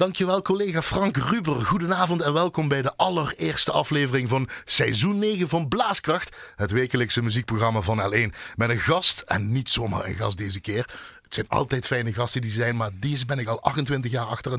Dankjewel collega Frank Ruber. Goedenavond en welkom bij de allereerste aflevering van seizoen 9 van Blaaskracht. Het wekelijkse muziekprogramma van L1. Met een gast, en niet zomaar een gast deze keer. Het zijn altijd fijne gasten die zijn, maar deze ben ik al 28 jaar achter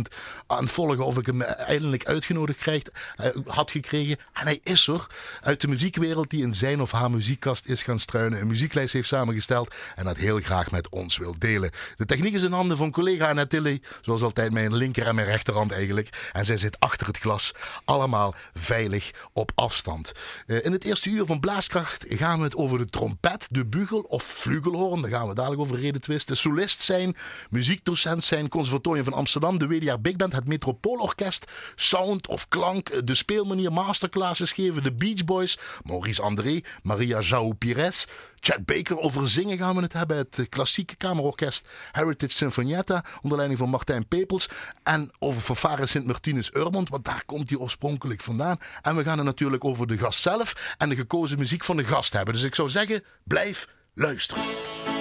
aan het, volgen of ik hem eindelijk uitgenodigd krijg, uh, had gekregen. En hij is er, uit de muziekwereld die in zijn of haar muziekkast is gaan struinen, een muzieklijst heeft samengesteld en dat heel graag met ons wil delen. De techniek is in handen van collega Annette zoals altijd mijn linker en mijn rechterhand eigenlijk. En zij zit achter het glas, allemaal veilig op afstand. Uh, in het eerste uur van Blaaskracht gaan we het over de trompet, de bugel of flugelhoorn, daar gaan we dadelijk over reden twisten zijn, muziekdocent zijn, Conservatorium van Amsterdam, de WDR Big Band, het Metropoolorkest, sound of klank, de speelmanier, masterclasses geven, de Beach Boys, Maurice André, Maria João Pires, Chad Baker. Over zingen gaan we het hebben. Het klassieke kamerorkest Heritage Sinfonietta onder leiding van Martijn Pepels. En over fanfare Sint-Martinus Urmond, want daar komt hij oorspronkelijk vandaan. En we gaan het natuurlijk over de gast zelf en de gekozen muziek van de gast hebben. Dus ik zou zeggen, blijf luisteren.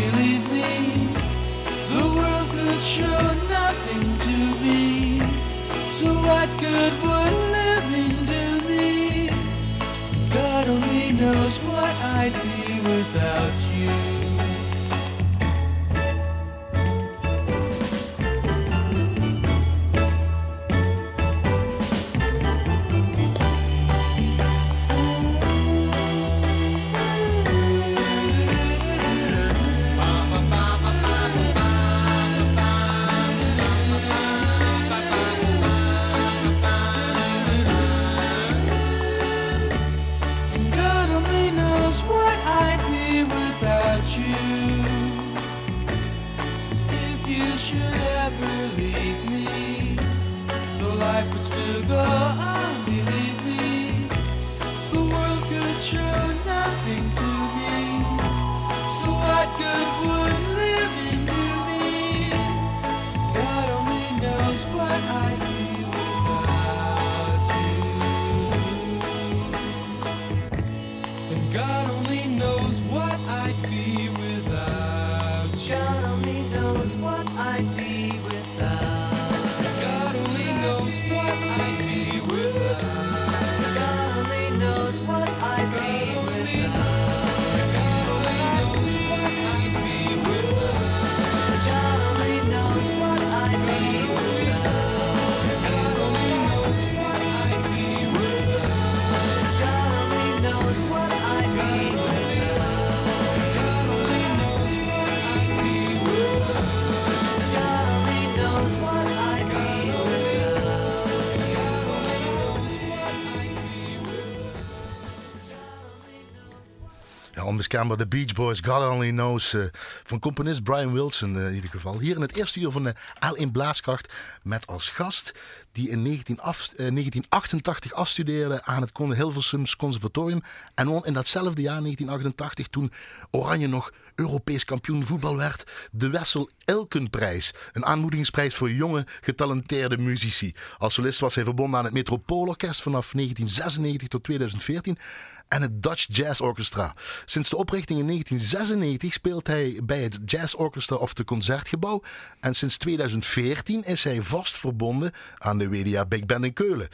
believe me. The world could show nothing to me. So what good would living do me? God only knows what I'd be without you. Onmiskenbaar de Beach Boys, God Only Knows. Uh, van componist Brian Wilson uh, in ieder geval. Hier in het eerste uur van de L1 Blaaskracht met als gast die in 19 af, uh, 1988 afstudeerde aan het Hilversums Conservatorium. En in datzelfde jaar, 1988, toen Oranje nog Europees kampioen voetbal werd, de Wessel Elkenprijs. Een aanmoedigingsprijs voor jonge, getalenteerde muzici. Als solist was hij verbonden aan het Metropoolorkest vanaf 1996 tot 2014 en het Dutch Jazz Orchestra. Sinds de oprichting in 1996 speelt hij bij het Jazz Orchestra of de Concertgebouw. En sinds 2014 is hij vast verbonden aan de WDA Big Band in Keulen.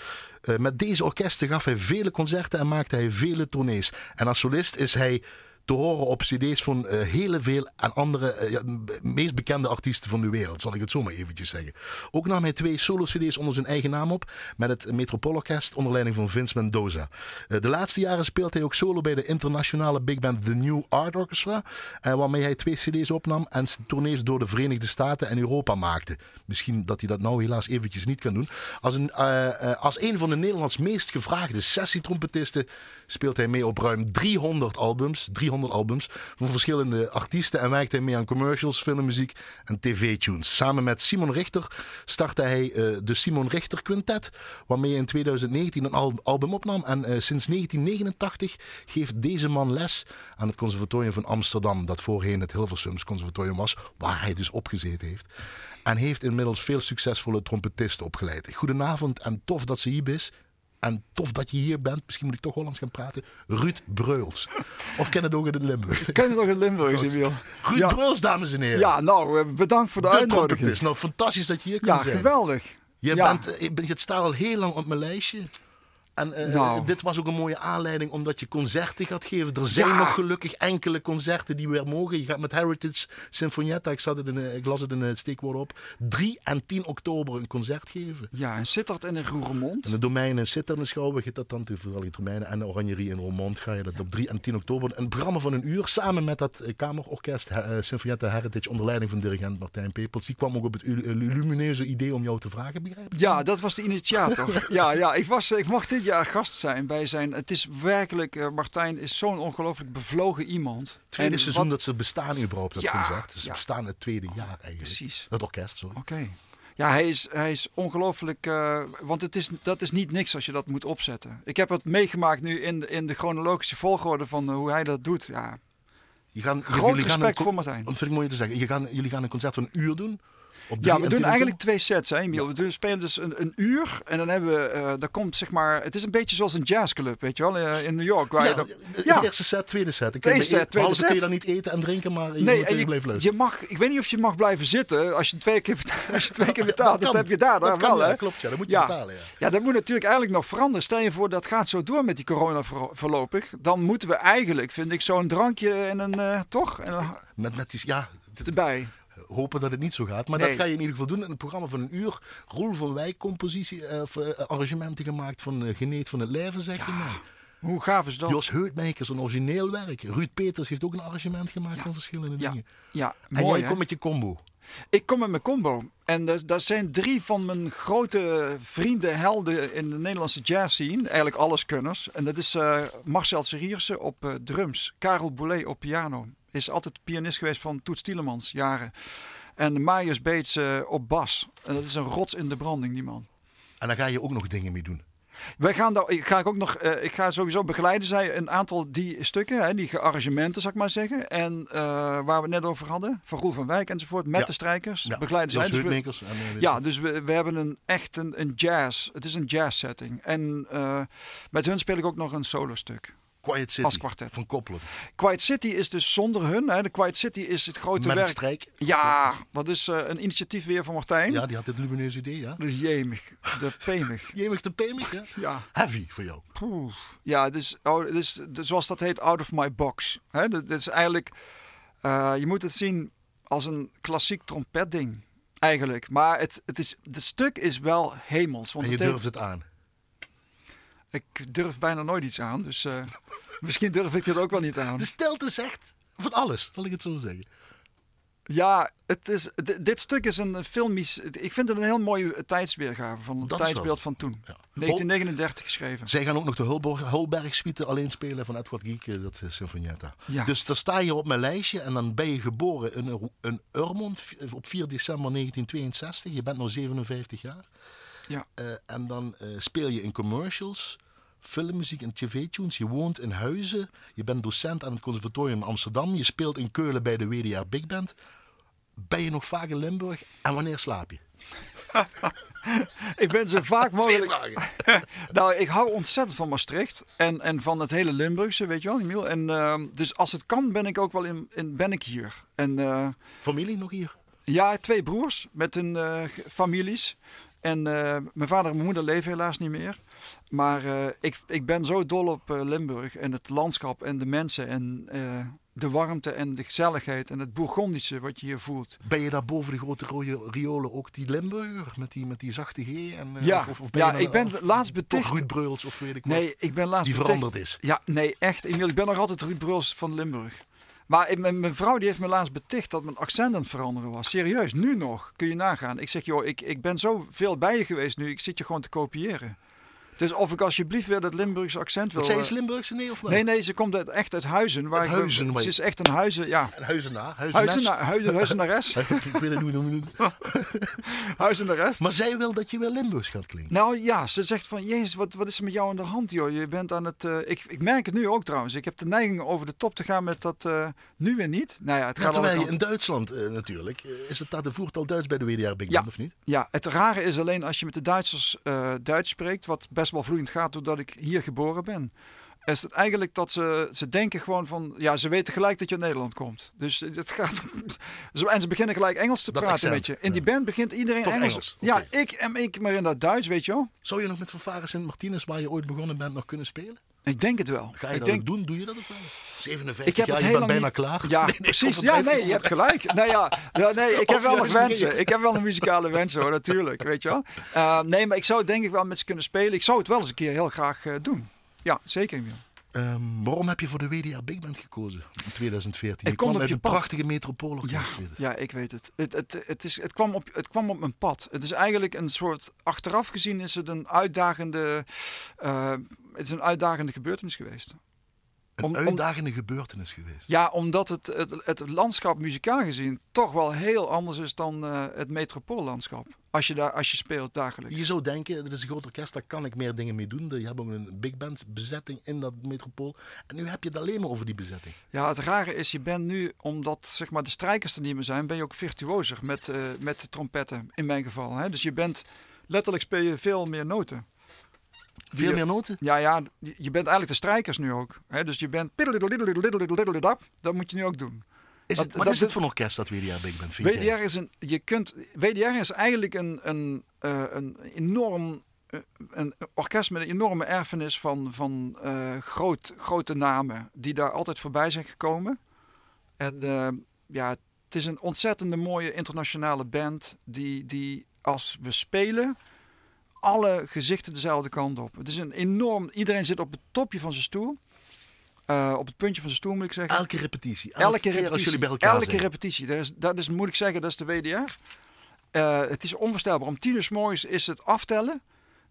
Uh, met deze orkesten gaf hij vele concerten en maakte hij vele tournees. En als solist is hij te horen op cd's van uh, hele veel en andere ja, meest bekende artiesten van de wereld, zal ik het zo maar eventjes zeggen. Ook nam hij twee solo-cd's onder zijn eigen naam op met het Metropoolorkest onder leiding van Vince Mendoza. Uh, de laatste jaren speelt hij ook solo bij de internationale big band The New Art Orchestra, waarmee hij twee cd's opnam en tournees door de Verenigde Staten en Europa maakte. Misschien dat hij dat nou helaas eventjes niet kan doen. Als een, als een van de Nederlands meest gevraagde sessietrompetisten speelt hij mee op ruim 300 albums. 300 albums van verschillende artiesten. En werkt hij mee aan commercials, filmmuziek en tv-tunes. Samen met Simon Richter startte hij uh, de Simon Richter Quintet. Waarmee hij in 2019 een album opnam. En uh, sinds 1989 geeft deze man les aan het Conservatorium van Amsterdam. Dat voorheen het Hilversums Conservatorium was. Waar hij dus opgezeten heeft. En heeft inmiddels veel succesvolle trompetisten opgeleid. Goedenavond en tof dat ze hier is. En tof dat je hier bent. Misschien moet ik toch Hollands gaan praten. Ruud Breuls. Of ken het ook in Limburg? Ken het nog in Limburg, Emiel. Ruud ja. Breuls, dames en heren. Ja, nou, eh, bedankt voor de, de uitnodiging. Het is nou fantastisch dat je hier kunt ja, zijn. Geweldig. Je, bent, eh, je staat al heel lang op mijn lijstje. En uh, nou. dit was ook een mooie aanleiding omdat je concerten gaat geven. Er zijn nog gelukkig enkele concerten die weer mogen. Je gaat met Heritage Sinfonietta, ik, zat het in, ik las het in het steekwoord op, 3 en 10 oktober een concert geven. Ja, en Sittard in Roermond. En de domein in Sittard in Schouwburg, dat dan vooral in Romeinen en de Oranjerie in Roermond ga je dat op 3 en 10 oktober. Een programma van een uur samen met dat eh, kamerorkest uh, Sinfonietta Heritage onder leiding van dirigent Martijn Pepels. Die kwam ook op het lumineuze idee om jou te vragen, begrijp Ja, dat was de initiator. ja, ja ik, was, ik mocht dit jaar gast zijn bij zijn. Het is werkelijk, uh, Martijn is zo'n ongelooflijk bevlogen iemand. Tweede seizoen dat ze bestaan überhaupt, dat ja, concert. Ze bestaan het tweede jaar eigenlijk. Precies. Het orkest, zo. Oké. Ja, hij is, hij is ongelooflijk. Uh, want het is, dat is niet niks als je dat moet opzetten. Ik heb het meegemaakt nu in de, in de chronologische volgorde van uh, hoe hij dat doet. Ja. Je gaan, Groot respect gaan voor Martijn. Dat vind ik mooi te zeggen. Je gaan, jullie gaan een concert van een uur doen ja, we doen eigenlijk twee sets, hè, Emiel. We spelen dus een, een uur en dan hebben we, uh, daar komt zeg maar, het is een beetje zoals een jazzclub, weet je wel, uh, in New York. Waar ja, je dan, ja. eerste set, tweede set. Ik tweede set, tweede set. kun je dan niet eten en drinken, maar je nee, moet en je, blijven Je mag, ik weet niet of je mag blijven zitten als je twee keer, als je twee keer betaalt. dat, dat heb je daar, daar wel, hè? Ja, klopt, ja, dat moet je betalen. Ja. ja, dat moet natuurlijk eigenlijk nog veranderen. Stel je voor dat gaat zo door met die corona voorlopig, dan moeten we eigenlijk, vind ik, zo'n drankje en een, uh, toch? En met, met die, ja, erbij hopen dat het niet zo gaat. Maar dat ga je in ieder geval doen in een programma van een uur. Roel van Wijk compositie, uh, of, uh, arrangementen gemaakt van uh, Geneet van het Leven, zeg je mij. Hoe gaaf is dat? Jos Heutmakers, een origineel werk. Ruud Peters heeft ook een arrangement gemaakt van verschillende dingen. Ja, en mooi, jij komt met je combo. Ik kom met mijn combo. En dat, dat, zijn drie van mijn grote vrienden, helden in de Nederlandse jazz scene. Eigenlijk alleskunners. En dat is Marcel Seriersen op drums. Karel Boulet op piano is altijd pianist geweest van Toets Tielemans, jaren. En Marius Beets uh, op bas. En dat is een rots in de branding, die man. En daar ga je ook nog dingen mee doen? Wij gaan daar, ik ga ik ook nog, uh, ik ga sowieso begeleiden zij een aantal die stukken, hè, die arrangementen, zou ik maar zeggen. En uh, waar we het net over hadden, van Roel van Wijk enzovoort, met ja. de strijkers, ja. begeleiden zij. Dus we, en, ja, dus we, we hebben een echt een, een jazz, het is een jazz setting. En met hun speel ik ook nog een solo stuk. Quiet City als kwartet. van Koppelen. Quiet City is dus zonder hun. Hè. De Quiet City is het grote Met werk. het strijk. Ja, dat is uh, een initiatief weer van Martijn. Ja, die had dit lumineuze idee, ja. Dus jemig, de pemig. jemig de pemig, ja? ja. Heavy voor jou. Poeh. Ja, dus, oh, dus, dus, zoals dat heet, out of my box. Hè. Dat, dat is eigenlijk, uh, je moet het zien als een klassiek trompetding. Eigenlijk. Maar het, het, is, het stuk is wel hemels. Want en je het durft het aan. Ik durf bijna nooit iets aan, dus uh, misschien durf ik dit ook wel niet aan. De stilte zegt van alles, zal ik het zo zeggen. Ja, het is, dit stuk is een filmisch. Ik vind het een heel mooie tijdsweergave van het Dat tijdsbeeld van toen. Ja. 1939 geschreven. Zij gaan ook nog de Hulberg, Hulberg suite alleen spelen van Edward Gieke, dat is Sinfonietta. Ja. Dus daar sta je op mijn lijstje en dan ben je geboren in, in Urmond op 4 december 1962. Je bent nu 57 jaar. Ja. Uh, en dan uh, speel je in commercials, filmmuziek en tv-tunes. Je woont in Huizen. Je bent docent aan het Conservatorium Amsterdam. Je speelt in Keulen bij de WDR Big Band. Ben je nog vaak in Limburg? En wanneer slaap je? ik ben zo vaak mogelijk. Twee vragen. nou, ik hou ontzettend van Maastricht en, en van het hele Limburgse, weet je wel, Emiel. En uh, dus als het kan, ben ik ook wel in, in ben ik hier. En, uh, Familie nog hier? Ja, twee broers met hun uh, families. En eh, mijn vader en mijn moeder leven helaas niet meer. Maar eh, ik, ik ben zo dol op eh, Limburg en het landschap en de mensen en de warmte en de gezelligheid en het Bourgondische wat je hier voelt. Ben je daar boven de grote rode riolen ook die Limburger met die, met die zachte G? En, Ja, of, of, of ben ja, ik ben of laatst beticht. Ruud Breuls of weet ik wat, Nee, ik ben laatst die beticht- veranderd is. Ja, nee, echt. Emiel, ik ben nog altijd Ruud van Limburg. Maar mijn vrouw die heeft me laatst beticht dat mijn accent aan het veranderen was. Serieus, nu nog. Kun je nagaan. Ik zeg, joh, ik, ik ben zo veel bij je geweest nu. Ik zit je gewoon te kopiëren. Dus of ik alsjeblieft weer dat Limburgse accent wil... Zij eh, is Limburgse nee of wel? Nee, nee, ze komt uit, echt uit Huizen. Waar Uit ik- Huizen, maar Ze is echt een Huizen, ja. En Huizenaar. Huizenaar, huizen, huizenares. ik weet het niet noemen. Huizenares. Maar zij wil dat je wel Limburgs gaat klinken. Nou ja, ze zegt van, jezus, wat, wat is er met jou aan de hand, joh? Je bent aan het... eh, ik, ik merk het nu ook trouwens. Ik heb de neiging over de top te gaan met dat eh, nu weer niet. Nou ja, het gaat alle terwijl je kanten. in Duitsland natuurlijk, is het daar de voertaal Duits bij de WDR Big Ja. Of niet? Ja, het rare is alleen als je met de Duitsers Duits spreekt, wat best wel vloeiend gaat doordat ik hier geboren ben. Is het eigenlijk dat ze, ze denken gewoon van, ja, ze weten gelijk dat je uit Nederland komt. Dus het gaat. Zo- En ze beginnen gelijk Engels te Dat praten met je. In die band begint iedereen Toch Engels. Engels, Ja, ik en ik, maar in dat Duits, weet je wel. Zou je nog met Fanfare Sint Martinez, waar je ooit begonnen bent, nog kunnen spelen? Ik denk het wel. Ga je ik dat denk, ook doen? Doe je dat ook wel eens? 57 Ik heb jaar, het je bijna niet- klaar. Ja, Nee, precies. Ja, nee, je hebt gelijk. Nou ja, nee, ik heb Of wel nog wensen. Ik heb wel een muzikale wens hoor, natuurlijk. Weet je wel. Eh, nee, maar ik zou denk ik wel met ze kunnen spelen. Ik zou het wel eens een keer heel graag eh, doen. Ja, zeker. Emiel. Ehm, waarom heb je voor de WDR Big Band gekozen in 2014? Ik je kwam op uit je een pad. prachtige metropoolorkest. Ja, ja, ik weet het. Het, het, het, is, het, kwam op, het kwam op mijn pad. Het is eigenlijk een soort, achteraf gezien is het een uitdagende, eh, het is een uitdagende gebeurtenis geweest. Een Om- om- uitdagende gebeurtenis geweest. Ja, omdat het, het, het landschap muzikaal gezien toch wel heel anders is dan eh, het metropoollandschap. Als je, daar, als je speelt dagelijks. Je zou denken, dit is een groot orkest, daar kan ik meer dingen mee doen. Je hebt ook een big band bezetting in dat metropool. En nu heb je het alleen maar over die bezetting. Ja, het rare is, je bent nu, omdat zeg maar, de strijkers er niet meer zijn, ben je ook virtuozer met, eh, met de trompetten, in mijn geval. Hè? Dus je bent, letterlijk speel je veel meer noten. Veel meer noten? Ja, ja, je bent eigenlijk de strijkers nu ook. Hè? Dus je bent dat moet je nu ook doen. Is Dat- het, wat dat is het voor een orkest, dat WDR Big Band? Vind jij? WDR is, een, je kunt, WDR is eigenlijk een, een, een enorm een orkest met een enorme erfenis van, van groot, grote namen die daar altijd voorbij zijn gekomen. En ja, het is een ontzettende mooie internationale band die, die als we spelen alle gezichten dezelfde kant op. Het is een enorm, iedereen zit op het topje van zijn stoel. Eh, op het puntje van zijn stoel moet ik zeggen. Elke repetitie. Elke repetitie. als jullie bij elkaar Elke zijn. repetitie. Dat is, dat is, moet ik zeggen, dat is de WDR. Eh, het is onvoorstelbaar. Om tien uur morgens is het aftellen.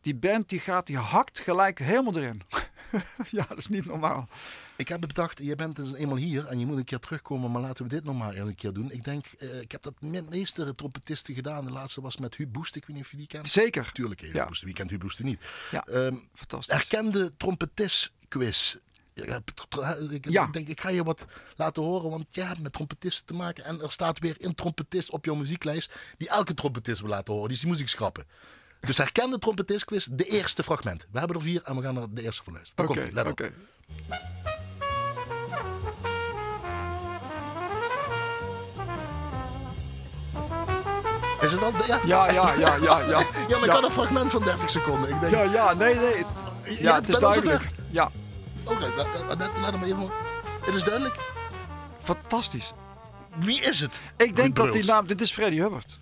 Die band die gaat, die hakt gelijk helemaal erin. ja, dat is niet normaal. Ik heb bedacht, je bent dus eenmaal hier en je moet een keer terugkomen, maar laten we dit nog maar eens een keer doen. Ik denk, eh, ik heb dat met meeste trompetisten gedaan. De laatste was met Huub Boest, ik weet niet of je die kent. Zeker. Tuurlijk, Huub Ja. Boest. Wie kent Huub Boest niet? Ja. Ehm, Fantastisch. erkende trompetist quiz. Ja, Ik, Ja. denk, ik ga je wat laten horen, want je hebt met trompetisten te maken. En er staat weer een trompetist op jouw muzieklijst die elke trompetist wil laten horen. Die is die muziek schrappen. Dus herkende trompetist quiz, de eerste fragment. We hebben er vier en we gaan er de eerste van luisteren. Oké, op. oké. Is het al? Ja, Ja, ja, ja, ja, ja. Ja, maar ik had een fragment van 30 seconden. Ik denk, Ja, ja, nee, nee. Ja, het is duidelijk. Ja, Oké, laat, laat, hem even. Het is duidelijk. fantastisch. Wie is het? Ik denk dat die naam... Dit is Freddie Hubbard.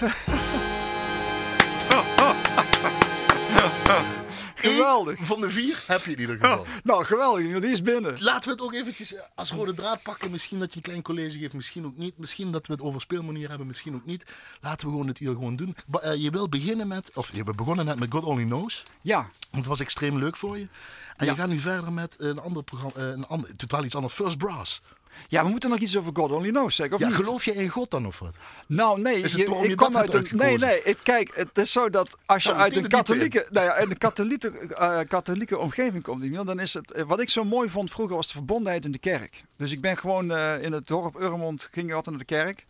Geweldig. Eén van de vier heb je in ieder geval. Nou, geweldig. Die is binnen. Laten we het ook eventjes eh, als rode draad pakken. Misschien dat je een klein college geeft, misschien ook niet. Misschien dat we het over speelmanier hebben, misschien ook niet. Laten we gewoon het hier gewoon doen. Ba- eh, je wil beginnen met, of je hebt begonnen net met God Only Knows. Ja, Want het was extreem leuk voor je. En Ja. je gaat nu verder met een ander programma, eh, een ander, totaal iets anders. First Brass. Ja, we moeten nog iets over God Only Knows zeggen, of Ja, niet? geloof je in God dan of wat? Nou, nee. Is het je ik kom uit een. Nee, nee. Het, kijk, het is zo dat als je Nou, uit een katholieke, nou ja, een katholieke, eh, katholieke omgeving komt, dan is het. Wat ik zo mooi vond vroeger was de verbondenheid in de kerk. Dus ik ben gewoon eh, in het dorp Urmond, ging ik altijd naar de kerk.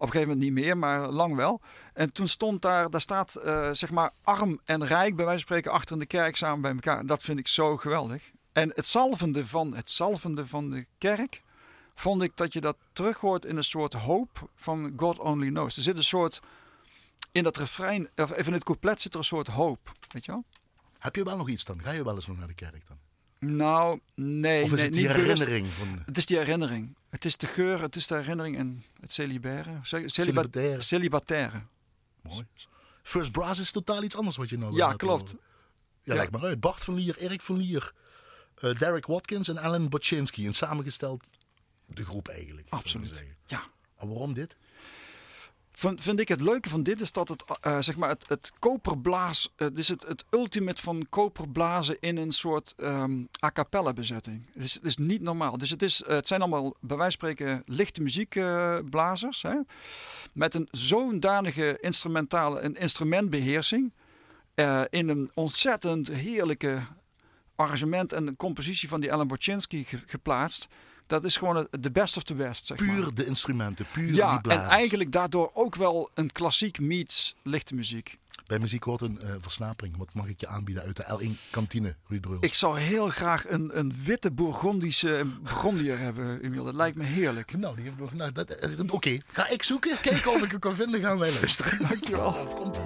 Op een gegeven moment niet meer, maar lang wel. En toen stond daar, daar staat eh, zeg maar arm en rijk bij wijze van spreken achter in de kerk samen bij elkaar. Dat vind ik zo geweldig. En het zalvende van, het zalvende van de kerk, vond ik dat je dat terug hoort in een soort hoop van God Only Knows. Er zit een soort in dat refrein, of even in het couplet zit er een soort hoop. Weet je wel? Heb je wel nog iets dan? Ga je wel eens nog naar de kerk dan? Nou, nee. Of is nee, het die bewust. herinnering van Het is die herinnering. Het is de geur, het is de herinnering en het celibaire. Ce- celiba- celibataire? Celibataire. Mooi. First Brass is totaal iets anders wat je nou Ja, klopt. Ja, Ja. leg maar uit. Bart van Lier, Erik van Lier, eh, Derek Watkins en Alan Boczynski. Een samengesteld de groep eigenlijk. Absoluut. Ja. En waarom dit? Vind, vind ik het leuke van dit is dat het, eh, zeg maar, het, het koperblaas, het is het, het ultimate van koperblazen in een soort ehm a cappella bezetting. Het is, het is niet normaal. Dus het, is, eh, het zijn allemaal bij wijze van spreken lichte muziekblazers. hè, met een zo'n danige instrumentale een instrumentbeheersing. eh, in een ontzettend heerlijke arrangement en compositie van die Alan Boczynski ge- geplaatst. Dat is gewoon de best of the best. Zeg maar. Puur de instrumenten, puur die Ja, en blazers. eigenlijk daardoor ook wel een klassiek meets lichte muziek. Bij muziek hoort een eh, versnapering. Wat mag ik je aanbieden uit de L1 kantine, Ruud Breul? Ik zou heel graag een, een witte Bourgondische Burgondier hebben, Emiel. Dat lijkt me heerlijk. Nou, die heeft nog... Nou, eh, Oké, ga ik zoeken. Kijken of ik hem kan vinden. Gaan wij luisteren. Dankjewel. Komt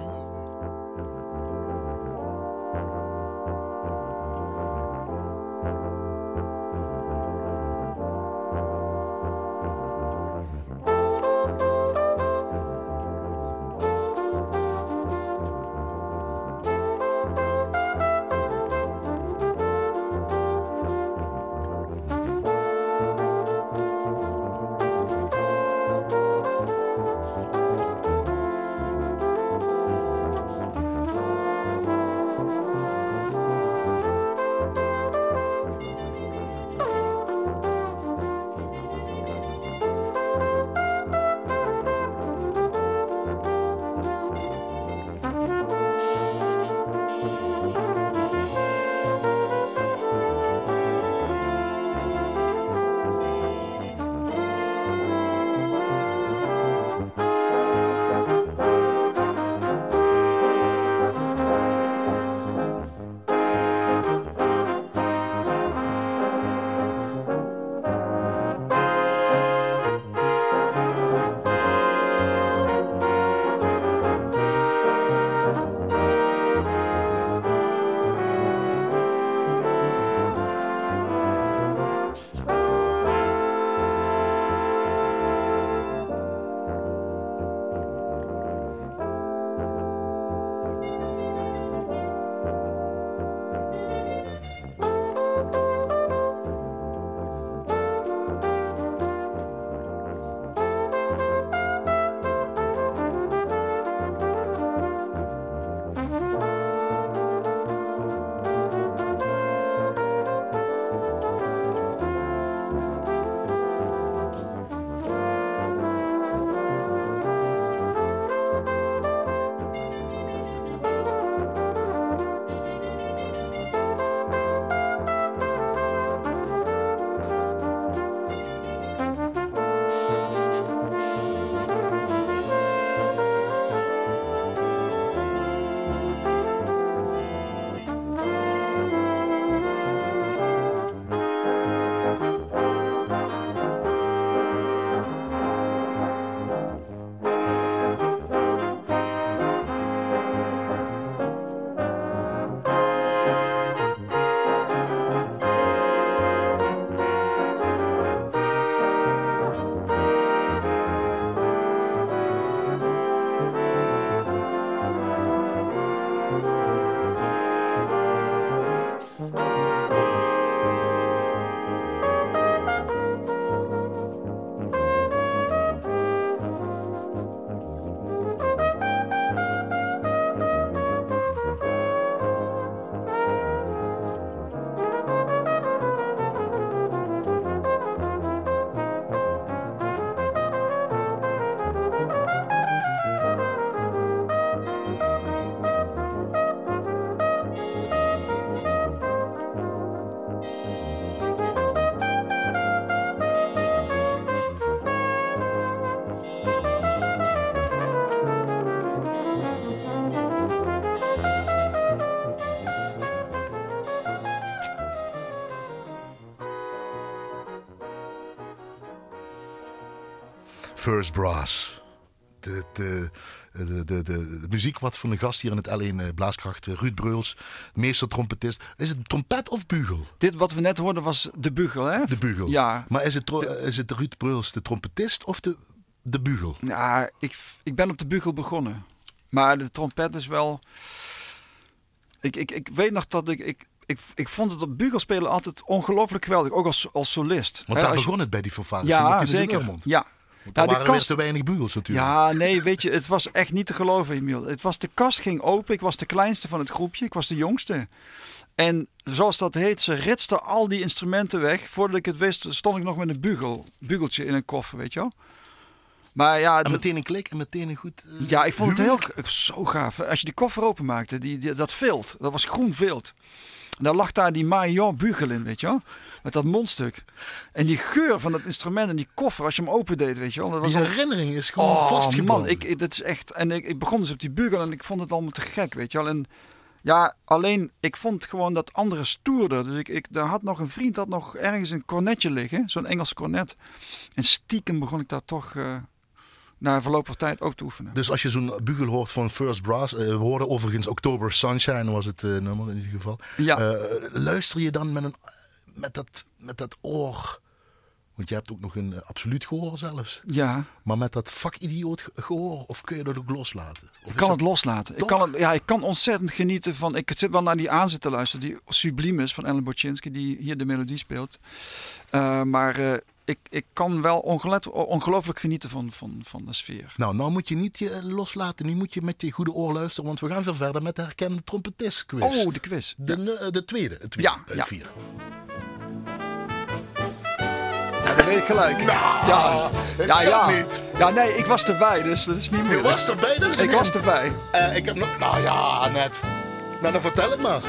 First Brass. de, de, de, de, de muziek wat van de gast hier in het L1 eh, Blaaskracht, eh, Ruud Breuls, meester trompetist. Is het trompet of bugel? Dit wat we net hoorden was de bugel, hè? De bugel. Ja. Maar is het, is het Ruud Breuls de trompetist of de, de bugel? Ja, ik, ik ben op de bugel begonnen. Maar de trompet is wel... Ik, ik, ik weet nog dat ik... ik ik, ik vond het op bugelspelen altijd ongelooflijk geweldig, ook als, als solist. Want daar je- begon het bij die fanfares. Ja, zeker. Ja. Want de weer kast- te weinig bugels natuurlijk. Ja, nee, weet je, het was echt niet te geloven, Emiel. Het was, de kast ging open, ik was de kleinste van het groepje, ik was de jongste. En zoals dat heet, ze ritsten al die instrumenten weg. Voordat ik het wist, stond ik nog met een bugel, bugeltje in een koffer, weet je wel. Maar ja, En meteen een klik en meteen een goed... eh, ja ik vond het heel zo gaaf. Als je die koffer openmaakte, die, die, dat vilt, dat was groen vilt. En daar lag daar die Maillon bugel in, weet je wel. Met dat mondstuk. En die geur van dat instrument en die koffer, als je hem opendeed, weet je wel. Dat was Die al- herinnering is gewoon Oh vastgebonden. man, ik, ik- dat is echt. En ik, ik begon dus op die bugel en ik vond het allemaal te gek, weet je wel. En ja, alleen ik vond gewoon dat andere stoerder. Dus ik, ik daar had nog een vriend had nog ergens een cornetje liggen, zo'n Engels cornet. En stiekem begon ik daar toch eh, na verloop van tijd ook te oefenen. Dus als je zo'n bugel hoort van First Brass, eh, we hoorden overigens October Sunshine was het eh, nummer in ieder geval. Ja. Luister je dan met, een, met, dat, met dat oor, want je hebt ook nog een eh, absoluut gehoor zelfs, ja, maar met dat vakidioot ge- gehoor, of kun je dat ook loslaten? Of ik kan het loslaten. Ik kan, het, ja, ik kan ontzettend genieten van. Ik zit wel naar die aanzet te luisteren, die subliem is van Ellen Boczynski, die hier de melodie speelt. Eh, maar eh, ik, ik kan wel ongelooflijk genieten van, van, van de sfeer. Nou, nou moet je niet je loslaten, nu moet je met je goede oor luisteren, want we gaan veel verder met de herkende trompetist quiz. Oh, de quiz. De, eh, de tweede, het tweede Ja, uit ja. vier. Ja, dat weet ik gelijk. Nou, ja, ik ja, niet. Ja, nee, ik was erbij, dus dat is niet Je meer. was erbij, dat is Ik was erbij. Eh, ik heb nog... Nou ja, net. Nou, dan vertel het maar.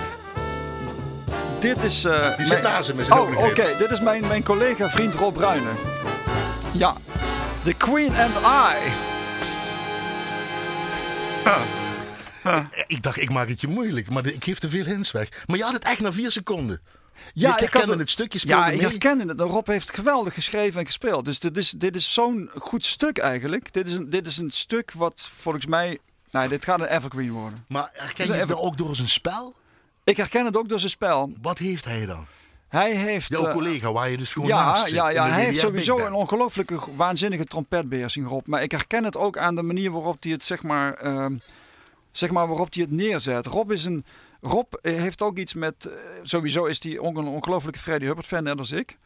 Dit is. eh, Die zit mijn- naast hem, is het Oh, oké. Dit is mijn, mijn collega, vriend Rob Bruinen. Ja. The Queen and I. Eh, Ik dacht, ik maak het je moeilijk, maar ik geef te veel hints weg. Maar je had het echt na vier seconden. Ja, je ik herkende had het stukje, Ja, ik mee. herkende het. Rob heeft geweldig geschreven en gespeeld. Dus dit is, dit is zo'n goed stuk eigenlijk. Dit is, een, dit is een stuk wat volgens mij... Nou, dit gaat een evergreen worden. Maar herken je het nou ook door zijn spel? Ik herken het ook door zijn spel. Wat heeft hij dan? Hij heeft... Jouw eh, collega, waar je dus gewoon Ja, naast zit. ja, ja hij heeft sowieso een ongelooflijke, waanzinnige trompetbeheersing, Rob. Maar ik herken het ook aan de manier waarop hij het, zeg maar, ehm, zeg maar waarop hij het neerzet. Rob is een... Rob eh, heeft ook iets met... eh, sowieso is hij een ongelooflijke Freddie Hubbard fan, net als ik.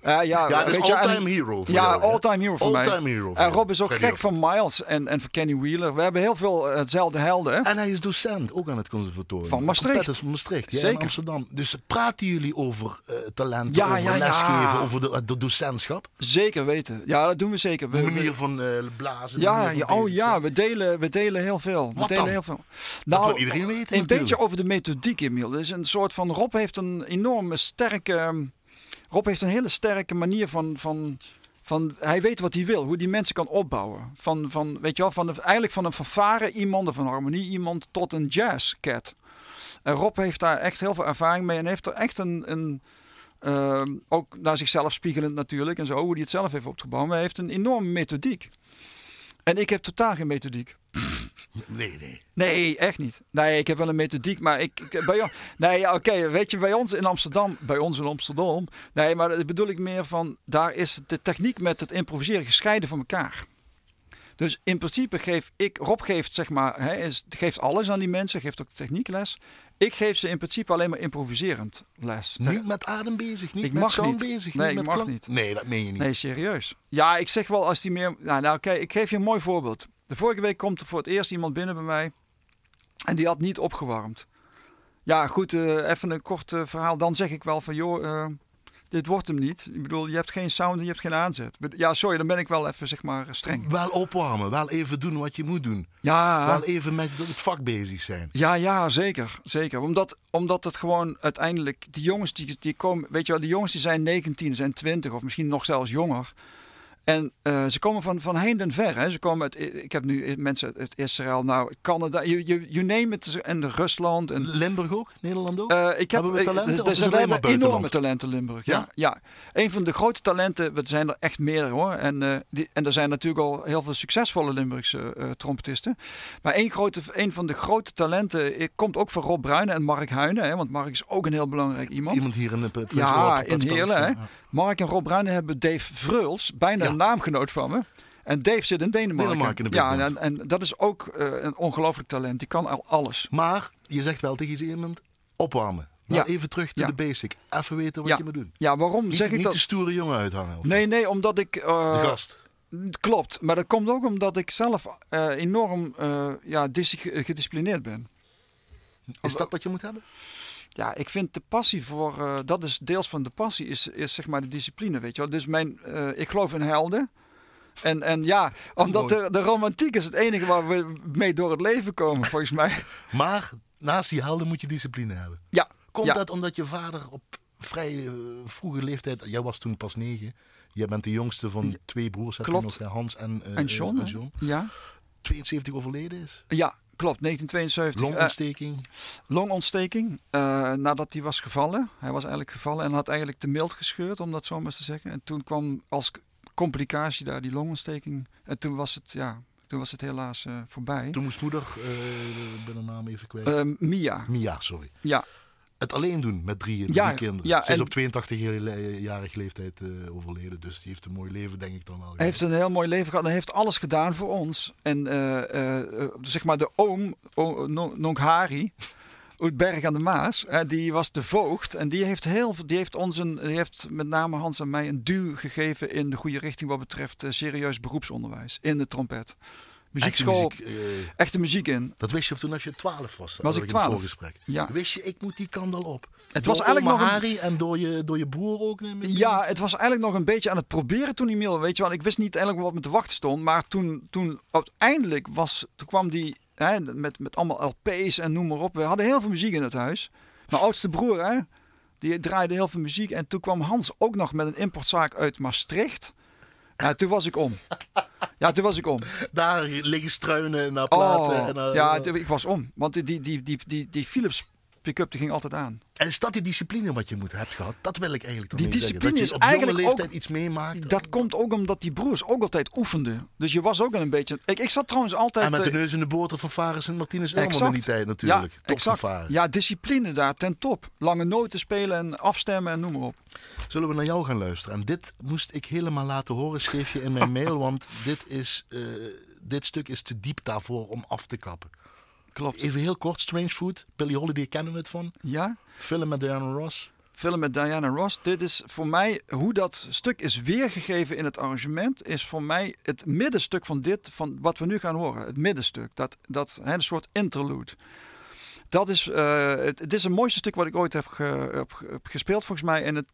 Eh, ja, Ja, dat is all-time hero voor Ja, all-time hero voor mij. All-time hero En Rob is ook gek van. Miles en, en van Kenny Wheeler. We hebben heel veel hetzelfde helden. Hè? En hij is docent, ook aan het conservatorium. Van Maastricht. Is Maastricht, ja, Zeker. Amsterdam. Dus praten jullie over eh, talenten, Ja, over ja, lesgeven, over de, de docentschap? Zeker weten. Ja, dat doen we zeker. We, De manier van blazen. ja, ja, oh bezig ja, we delen, we delen heel veel. We delen dan? heel veel. Dat Nou, wil iedereen weten Een natuurlijk. beetje over de methodiek, is een soort van. Rob heeft een enorme sterke. ehm, Rob heeft een hele sterke manier van. van van, hij weet wat hij wil, hoe die mensen kan opbouwen. Van, van, weet je wel, van eigenlijk van een fanfare iemand een harmonie iemand tot een jazzcat. En Rob heeft daar echt heel veel ervaring mee en heeft er echt een, een ehm, ook naar zichzelf spiegelend natuurlijk en zo, hoe hij het zelf heeft opgebouwd. Maar hij heeft een enorme methodiek. En ik heb totaal geen methodiek. Nee, nee. Nee, echt niet. Nee, ik heb wel een methodiek, maar ik, ik bij jou, nee, ja, oké, weet je, bij ons in Amsterdam, bij ons in Amsterdam, nee, maar dat bedoel ik meer van, daar is de techniek met het improviseren gescheiden van elkaar. Dus in principe geef ik, Rob geeft zeg maar, hè, is, geeft alles aan die mensen, geeft ook techniekles. Ik geef ze in principe alleen maar improviserend les. Niet met adem bezig, niet Ik met sound niet. bezig, Nee, niet ik met mag klank. niet. Nee, dat meen je niet. Nee, serieus. Ja, ik zeg wel als die meer. Nou, nou oké, ik geef je een mooi voorbeeld. De vorige week komt er voor het eerst iemand binnen bij mij. En die had niet opgewarmd. Ja, goed, eh, even een kort eh, verhaal. Dan zeg ik wel van, joh, eh, dit wordt hem niet. Ik bedoel, je hebt geen sound en je hebt geen aanzet. Ja, sorry, dan ben ik wel even, zeg maar, streng. Wel opwarmen, wel even doen wat je moet doen. Ja, Wel even met het vak bezig zijn. Ja, ja, zeker. zeker. Omdat, omdat het gewoon uiteindelijk, die jongens die, die komen, weet je wel, die jongens die zijn 19, zijn 20 of misschien nog zelfs jonger. En uh, ze komen van, van heinde en ver. Hè. Ze komen uit, ik heb nu mensen uit Israël, nou, Canada, you, you, you name it. En Rusland. En, Limburg ook? Nederland ook? Uh, ik heb, hebben we talenten? Dus, dus we hebben enorme talenten Limburg. Ja? ja? Ja, Een van de grote talenten, we zijn er echt meer hoor. En, uh, die, en er zijn natuurlijk al heel veel succesvolle Limburgse trompetisten. Maar één, grote, één van de grote talenten komt ook van Rob Bruinen en Mark Huinen. Hè, want Mark is ook een heel belangrijk iemand. Iemand hier in de Ja, in Heerlen. Hè. Mark en Rob Bruinen hebben Dave Vreuls, bijna een naamgenoot van me. En Dave zit in Denemarken. Denemarken ja, en, en, dat is ook uh, een ongelooflijk talent. Die kan al alles. Maar je zegt wel tegen iemand opwarmen. Nou, ja. even terug naar de basic. Even weten wat ja. je moet doen. Ja, waarom niet, zeg ik niet dat? Niet de stoere jongen uithangen. Of nee, nee, omdat ik... Uh, de gast. Klopt, maar dat komt ook omdat ik zelf uh, enorm ja, gedisciplineerd ben. Is dat wat je moet hebben? Ja, ik vind de passie voor, uh, dat is deels van de passie, is, is zeg maar de discipline, weet je wel. Dus mijn, uh, ik geloof in helden. En, en ja, omdat de, de romantiek is het enige waar we mee door het leven komen, volgens mij. Maar naast die helden moet je discipline hebben. Ja. Komt ja. dat omdat je vader op vrij uh, vroege leeftijd, jij was toen pas negen, jij bent de jongste van twee broers, Klopt. nog, Hans en, en John. en John. Ja. 72 overleden is. Ja, Klopt, 1972. Longontsteking? Uh, longontsteking, uh, nadat hij was gevallen. Hij was eigenlijk gevallen en had eigenlijk de mild gescheurd, om dat zo maar te zeggen. En toen kwam als complicatie daar die longontsteking. En toen was het, ja, toen was het helaas uh, voorbij. Toen moest moeder, ik ben de naam even kwijt. Mia. Mia, sorry. Ja. Het alleen doen met drie, drie ja, kinderen. Ja, Ze is en... op 82-jarige leeftijd uh, overleden. Dus die heeft een mooi leven, denk ik dan wel. Hij heeft een heel mooi leven gehad. Hij heeft alles gedaan voor ons. En uh, uh, zeg maar de oom, Nonk Hari, uit Berg aan de Maas, die was de voogd. En die heeft, heel, die, heeft ons een, die heeft met name Hans en mij een duw gegeven in de goede richting wat betreft serieus beroepsonderwijs in de trompet. Muziekschool, echte muziek, uh, echte muziek in. Dat wist je toen als je 12 was. Was ik 12? gesprek. Ja. Wist je, ik moet die kant al op. Het door was eigenlijk nog Harry en door je, door je broer ook. Ja, het was eigenlijk nog een beetje aan het proberen toen die mail. Weet je wel, ik wist niet eigenlijk wat me te wachten stond. Maar toen, toen uiteindelijk was, toen kwam die hè, met, met allemaal LP's en noem maar op. We hadden heel veel muziek in het huis. Mijn oudste broer, hè, die draaide heel veel muziek. En toen kwam Hans ook nog met een importzaak uit Maastricht. Ja, toen was ik om. Ja, toen was ik om. Daar liggen struinen naar platen. Oh, en, ja, ik was om. Want die, die, die, die, die, die Philips pick-up die ging altijd aan. En is dat die discipline wat je moet hebt gehad? Dat wil ik eigenlijk Die discipline zeggen. Dat je is op jonge eigenlijk leeftijd iets meemaakt. Dat komt ook omdat die broers ook altijd oefenden. Dus je was ook een beetje... Ik, ik zat trouwens altijd... En met de eh, neus in de boter van Fares en Martinez Exact. in die tijd natuurlijk. Ja, exact. Ja, discipline daar ten top. Lange noten spelen en afstemmen en noem maar op. Zullen we naar jou gaan luisteren? En dit moest ik helemaal laten horen, schreef je in mijn mail. Want dit, is, uh, dit stuk is te diep daarvoor om af te kappen. Klopt. Even heel kort, Strange Food. Billy Holiday kennen we het van. Ja. Film met Diana Ross. Film met Diana Ross. Dit is voor mij, hoe dat stuk is weergegeven in het arrangement, is voor mij het middenstuk van dit, van wat we nu gaan horen. Het middenstuk. Dat, dat hè, een soort interlude. Dat is, uh, het, het, is het mooiste stuk wat ik ooit heb, ge, heb, heb gespeeld volgens mij. En het,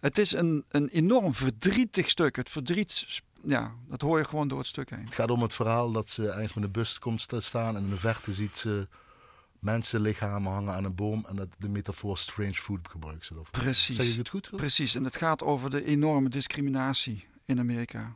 het is een, een enorm verdrietig stuk. Het verdriet, ja, dat hoor je gewoon door het stuk heen. Het gaat om het verhaal dat ze ergens met een bus komt te staan en in de verte ziet ze mensenlichamen hangen aan een boom en dat de metafoor strange food gebruikt ze. Of, Precies. Zeg ik het goed? Precies. En het gaat over de enorme discriminatie in Amerika.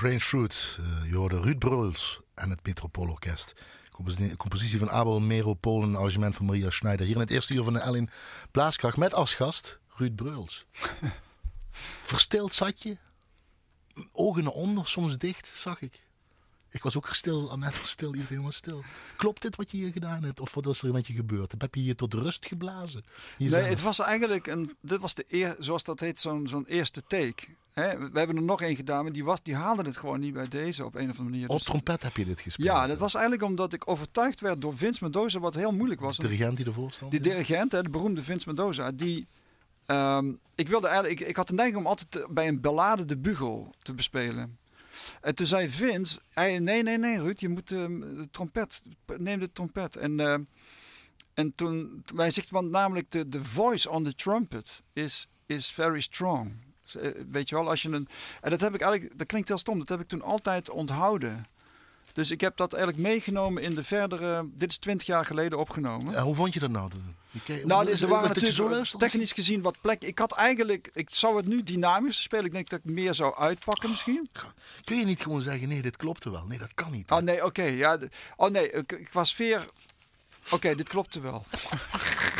Strange Fruit. Uh, je hoorde Ruud Bruls en het Metropoolorkest. Compositie van Abel Mero Polen, arrangement van Maria Schneider. Hier in het eerste uur van de Ellen Blaaskracht met als gast Ruud Bruls. Verstild zat je. Ogen naar onder, soms dicht, zag ik. Ik was ook stil, net was stil, iedereen was stil. Klopt dit wat je hier gedaan hebt? Of wat was er met je gebeurd? Heb je hier tot rust geblazen? nee, het was eigenlijk, een, dit was de eer, zoals dat heet, zo'n zo'n eerste take. We hebben er nog één gedaan, maar die, was, die haalde het gewoon niet bij deze op een of andere manier. Op dus- trompet heb je dit gespeeld? Ja, dat was eigenlijk omdat ik overtuigd werd door Vince Mendoza, wat heel moeilijk was. De dirigent die ervoor stond? Die dirigent, hè, de beroemde Vince Mendoza, die... Um, ik wilde eigenlijk, ik, ik had de neiging om altijd bij een ballade de bugel te bespelen. En toen zei Vince, hij, nee, nee, nee Ruud, je moet uh, de trompet, neem de trompet. En, uh, en toen, wij zegt, want namelijk de, de voice on the trumpet is, is very strong. Eh, weet je wel, als je een... En dat heb ik eigenlijk, dat klinkt heel stom, dat heb ik toen altijd onthouden. Dus ik heb dat eigenlijk meegenomen in de verdere. Dit is twintig jaar geleden opgenomen. hoe vond je dat nou? nou, er waren natuurlijk zo technisch gezien wat plek. Ik had eigenlijk, ik zou het nu dynamisch spelen. Ik denk dat ik meer zou uitpakken misschien. Kun je niet gewoon zeggen, nee, dit klopte wel. Nee, dat kan niet. Oh nee, oké. ja, oh nee, ik, was sfeer. Oké, dit klopte wel.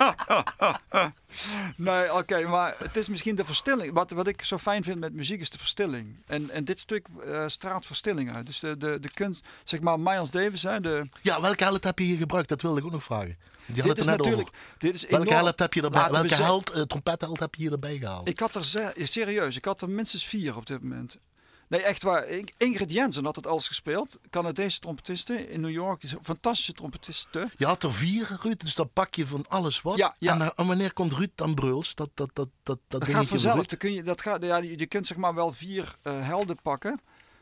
nee, oké, maar het is misschien de verstilling. Wat, wat ik zo fijn vind met muziek is de verstilling. En, en dit stuk uh, straalt verstilling uit. Dus de, de, de kunst, zeg maar Miles Davis. Hè, de... Ja, welke helft heb je hier gebruikt? Dat wilde ik ook nog vragen. Die dit is natuurlijk. Dit is welke helft heb je erbij? Welke held, uh, trompetheld heb je hier erbij gehaald? Ik had er serieus, ik had er minstens vier op dit moment. Nee, echt waar. Ingrid Jensen had het alles gespeeld. Canadese trompetiste in New York. Is een fantastische trompetiste. Je had er vier, Ruud. Dus dan pak je van alles wat. Ja, ja. En, wanneer komt Ruud dan Bruls? Dat, dat, dat, dat, dat, dat gaat vanzelf. Dan kun je, dat gaat, ja, je kunt zeg maar wel vier uh, helden pakken.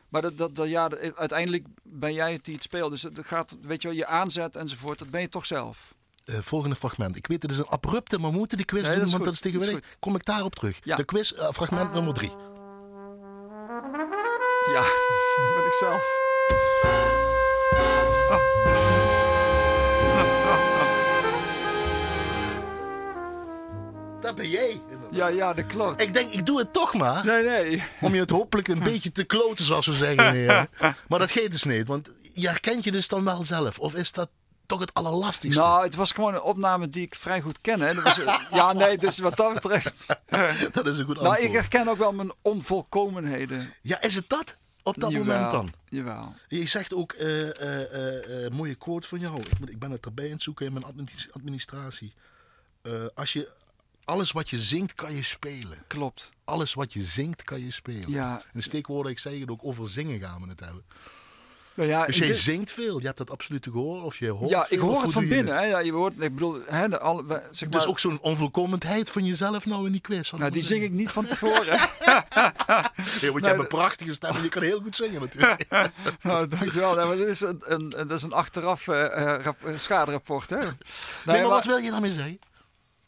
Maar dat, dat, dat, ja, uiteindelijk ben jij het die het speelt. Dus het gaat, weet je wel, je aanzet enzovoort. Dat ben je toch zelf. Uh, volgende fragment. Ik weet, het is een abrupte, maar we moeten die quiz nee, doen, want goed. dat is tegenwoordig. Kom ik daarop terug. Ja. De quiz, uh, fragment nummer drie. Ik zelf. Dat ben jij. Ja, ja, dat klopt. Ik denk, ik doe het toch maar. Nee, nee. Om je het hopelijk een beetje te kloten, zoals we zeggen. maar dat geeft dus niet, want je herkent je dus dan wel zelf. Of is dat toch het allerlastigste. Nou, het was gewoon een opname die ik vrij goed ken. Hè. Dat was, ja, nee, dus wat dat betreft. dat is een goed antwoord. Nou, ik herken ook wel mijn onvolkomenheden. Ja, is het dat? Op dat moment dan? Jawel. Je zegt ook, uh, mooie quote van jou. Ik, ik ben het erbij aan het zoeken in mijn administratie. als je, alles wat je zingt kan je spelen. Klopt. Alles wat je zingt kan je spelen. Ja. En de steekwoorden, ik zei het ook, over zingen gaan we het hebben. Nou ja, dus jij zingt veel, je hebt dat absoluut te horen of je hoort Ja, ik hoor het van binnen. Hè? Ja, je hoort, ik bedoel, hè, de, al, zeg dus maar, dus ook zo'n onvolkomenheid van jezelf nou in die quiz. Nou, die zing ik niet van tevoren. nee, want je hebt een prachtige stem en je kan heel goed zingen natuurlijk. nou, dankjewel. Nee, maar dit is een, een, dat is een achteraf uh, rap, schaderapport. Hè? Nee, maar, wat wil je daarmee zeggen?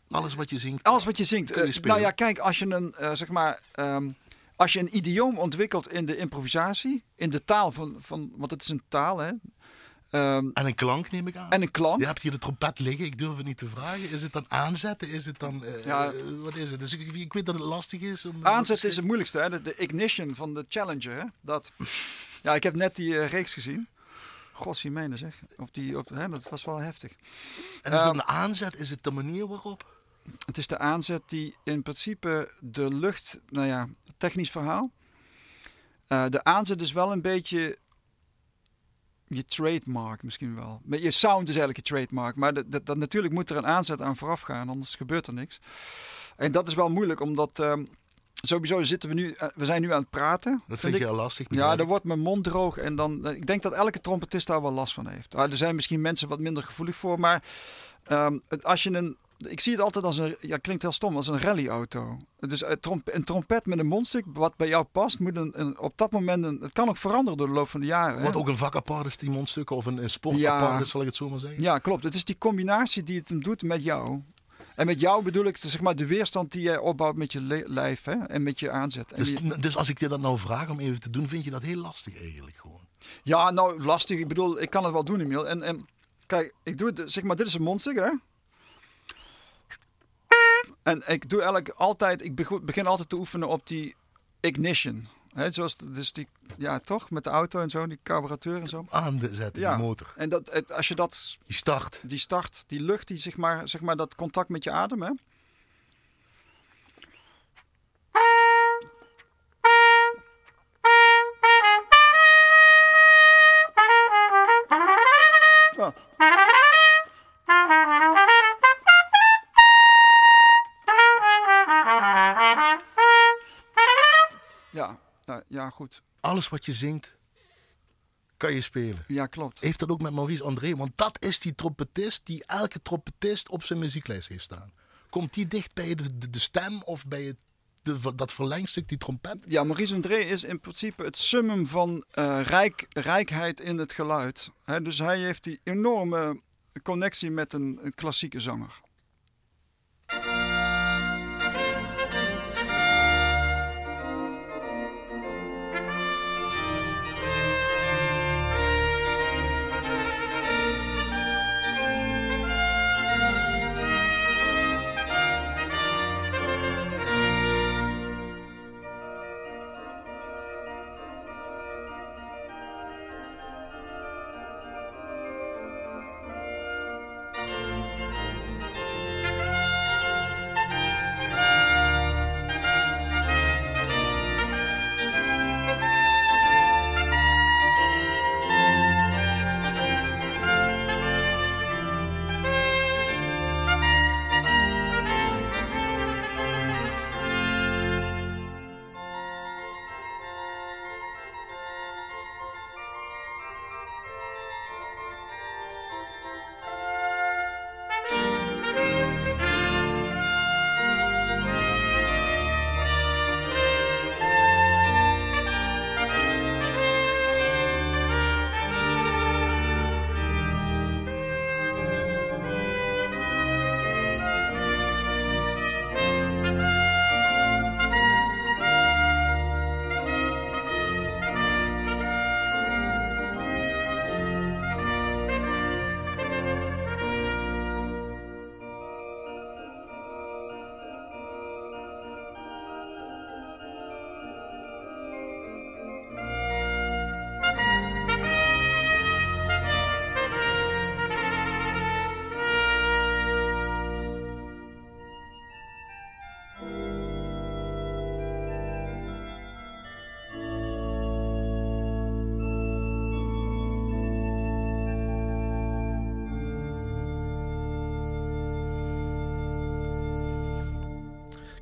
Alles wat je zingt. Alles wat je zingt. Je uh, nou ja, kijk, als je een, uh, zeg maar... Um, als je een idioom ontwikkelt in de improvisatie, in de taal van, van want het is een taal, hè. Um, en een klank neem ik aan. En een klank. Je hebt hier de trompet liggen, ik durf het niet te vragen. Is het dan aanzetten? Is het dan, uh, ja, uh, wat is het? Dus ik, ik, weet dat het lastig is. Om, aanzetten is het moeilijkste, hè? De, de, ignition van de Challenger. Hè? Dat. ja, ik heb net die uh, reeks gezien. Godzijmene zeg. Op die, op, hè, dat was wel heftig. En is um, dan de aanzet, is het de manier waarop? Het is de aanzet die in principe de lucht, nou ja, technisch verhaal. Uh, de aanzet is wel een beetje je trademark misschien wel. Je sound is eigenlijk je trademark. Maar dat, dat, dat, natuurlijk moet er een aanzet aan vooraf gaan, anders gebeurt er niks. En dat is wel moeilijk, omdat um, sowieso zitten we nu, uh, we zijn nu aan het praten. Dat vind, je al lastig. Ja, dan wordt mijn mond droog en dan. Ik denk dat elke trompetist daar wel last van heeft. Uh, er zijn misschien mensen wat minder gevoelig voor, maar um, als je een ik zie het altijd als een, ja, klinkt heel stom, als een rallyauto. Dus een, tromp, een trompet met een mondstuk, wat bij jou past, moet een, een, op dat moment, een, het kan ook veranderen door de loop van de jaren. Wat ook een vak apart is, die mondstukken, of een, een sport ja, apart is, zal ik het zo maar zeggen. Ja, klopt. Het is die combinatie die het hem doet met jou. En met jou bedoel ik zeg maar, de weerstand die jij opbouwt met je lijf hè, en met je aanzet. Dus, dus als ik je dat nou vraag om even te doen, vind je dat heel lastig eigenlijk gewoon? Ja, nou lastig. Ik bedoel, ik kan het wel doen, Emiel. En, en kijk, ik doe het, zeg maar, dit is een mondstuk, hè. En ik doe eigenlijk altijd, ik begin altijd te oefenen op die ignition. Hè, zoals, dus die, ja, toch? Met de auto en zo, die carburateur en zo. Aan de zetten, Ja. die motor. En dat, het- als je dat, Die start. die start, die lucht, die, zeg, maar, zeg maar dat contact met je adem, hè? Goed. Alles wat je zingt, kan je spelen. Ja, klopt. Heeft dat ook met Maurice André? Want dat is die trompetist die elke trompetist op zijn muzieklijst heeft staan. Komt die dicht bij de, de, de stem of bij het, de, dat verlengstuk, die trompet? Ja, Maurice André is in principe het summum van eh, rijk, rijkheid in het geluid. Dus hij heeft die enorme connectie met een, een klassieke zanger.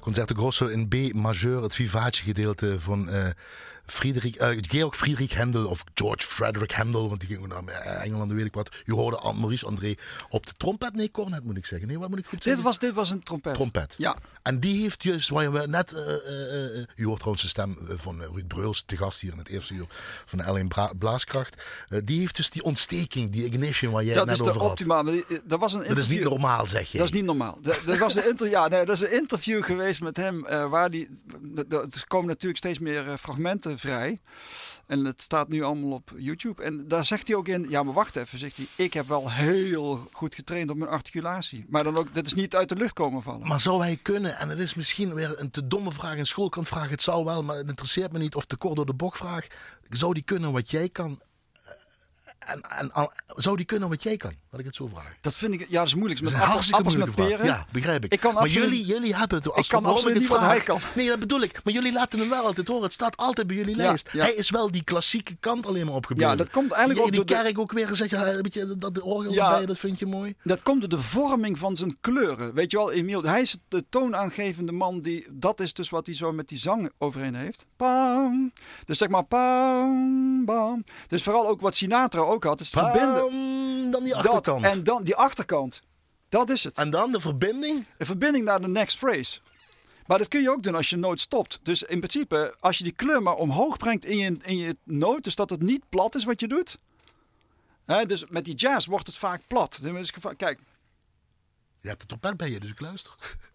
Concerto Grosso in B majeur, het vivace gedeelte van eh Friedrich, eh, Georg Friedrich Händel of George Frederick Händel, want die ging naar eh, Engeland, weet ik wat. Je hoorde Maurice André op de trompet, nee, cornet moet ik zeggen. Nee, wat moet ik goed Dit zeggen? was, dit was een trompet. trompet. Ja, En die heeft juist, waar je net, eh, eh, u hoort trouwens de stem van Ruud Breuls, te gast hier in het eerste uur van de L1 Bra- Blaaskracht. Die heeft dus die ontsteking, die ignition waar jij dat is net over had. optimale. maar die- Dat was een Dat is niet interview- normaal, zeg je. Dat is niet normaal. Dat, dat was een inter, ja, nee, dat is een interview geweest met hem. waar die, er komen natuurlijk steeds meer fragmenten vrij. En het staat nu allemaal op YouTube. En daar zegt hij ook in. Ja, maar wacht even. Zegt hij. Ik heb wel heel goed getraind op mijn articulatie. Maar dan ook. Dat is niet uit de lucht komen vallen. Maar zou hij kunnen, en het is misschien weer een te domme vraag, een schoolkantvraag, het zal wel, maar het interesseert me niet, of te kort door de bok vraag, zou die kunnen wat jij kan? En, en, en- zou die kunnen wat jij kan? Laat ik het zo vragen. dat vind ik. Ja, dat is moeilijk. Dat Met is een appels, appels met vraag. peren. Ja, begrijp ik. Ik kan maar absoluut- jullie, jullie hebben het. Als Ik kan absoluut niet wat vraag- hij kan. Nee, dat bedoel ik. Maar jullie laten hem wel altijd horen. Het staat altijd bij jullie Ja, lijst. ja. Hij is wel die klassieke kant alleen maar opgebeeld. Ja, dat komt eigenlijk ook Die de- kerk ook weer, zeg je, een beetje dat de orgel Ja. erbij, dat vind je mooi. Dat komt door de vorming van zijn kleuren. Weet je wel, Emiel, hij is de toonaangevende man die. Dat is dus wat hij zo met die zang overheen heeft. Pam. Dus zeg maar pam, bam. Dus vooral ook wat Sinatra ook had, is het verbinden. Dan die Dat, achterkant. en dan die achterkant. Dat is het. en dan de verbinding. Een verbinding naar de next phrase. Maar dat kun je ook doen als je nooit stopt. Dus in principe, als je die kleur maar omhoog brengt in je, in je noot, dus dat het niet plat is wat je doet. Hè, dus met die jazz wordt het vaak plat. Het geva- Kijk, Je hebt de trompet bij je, dus ik luister.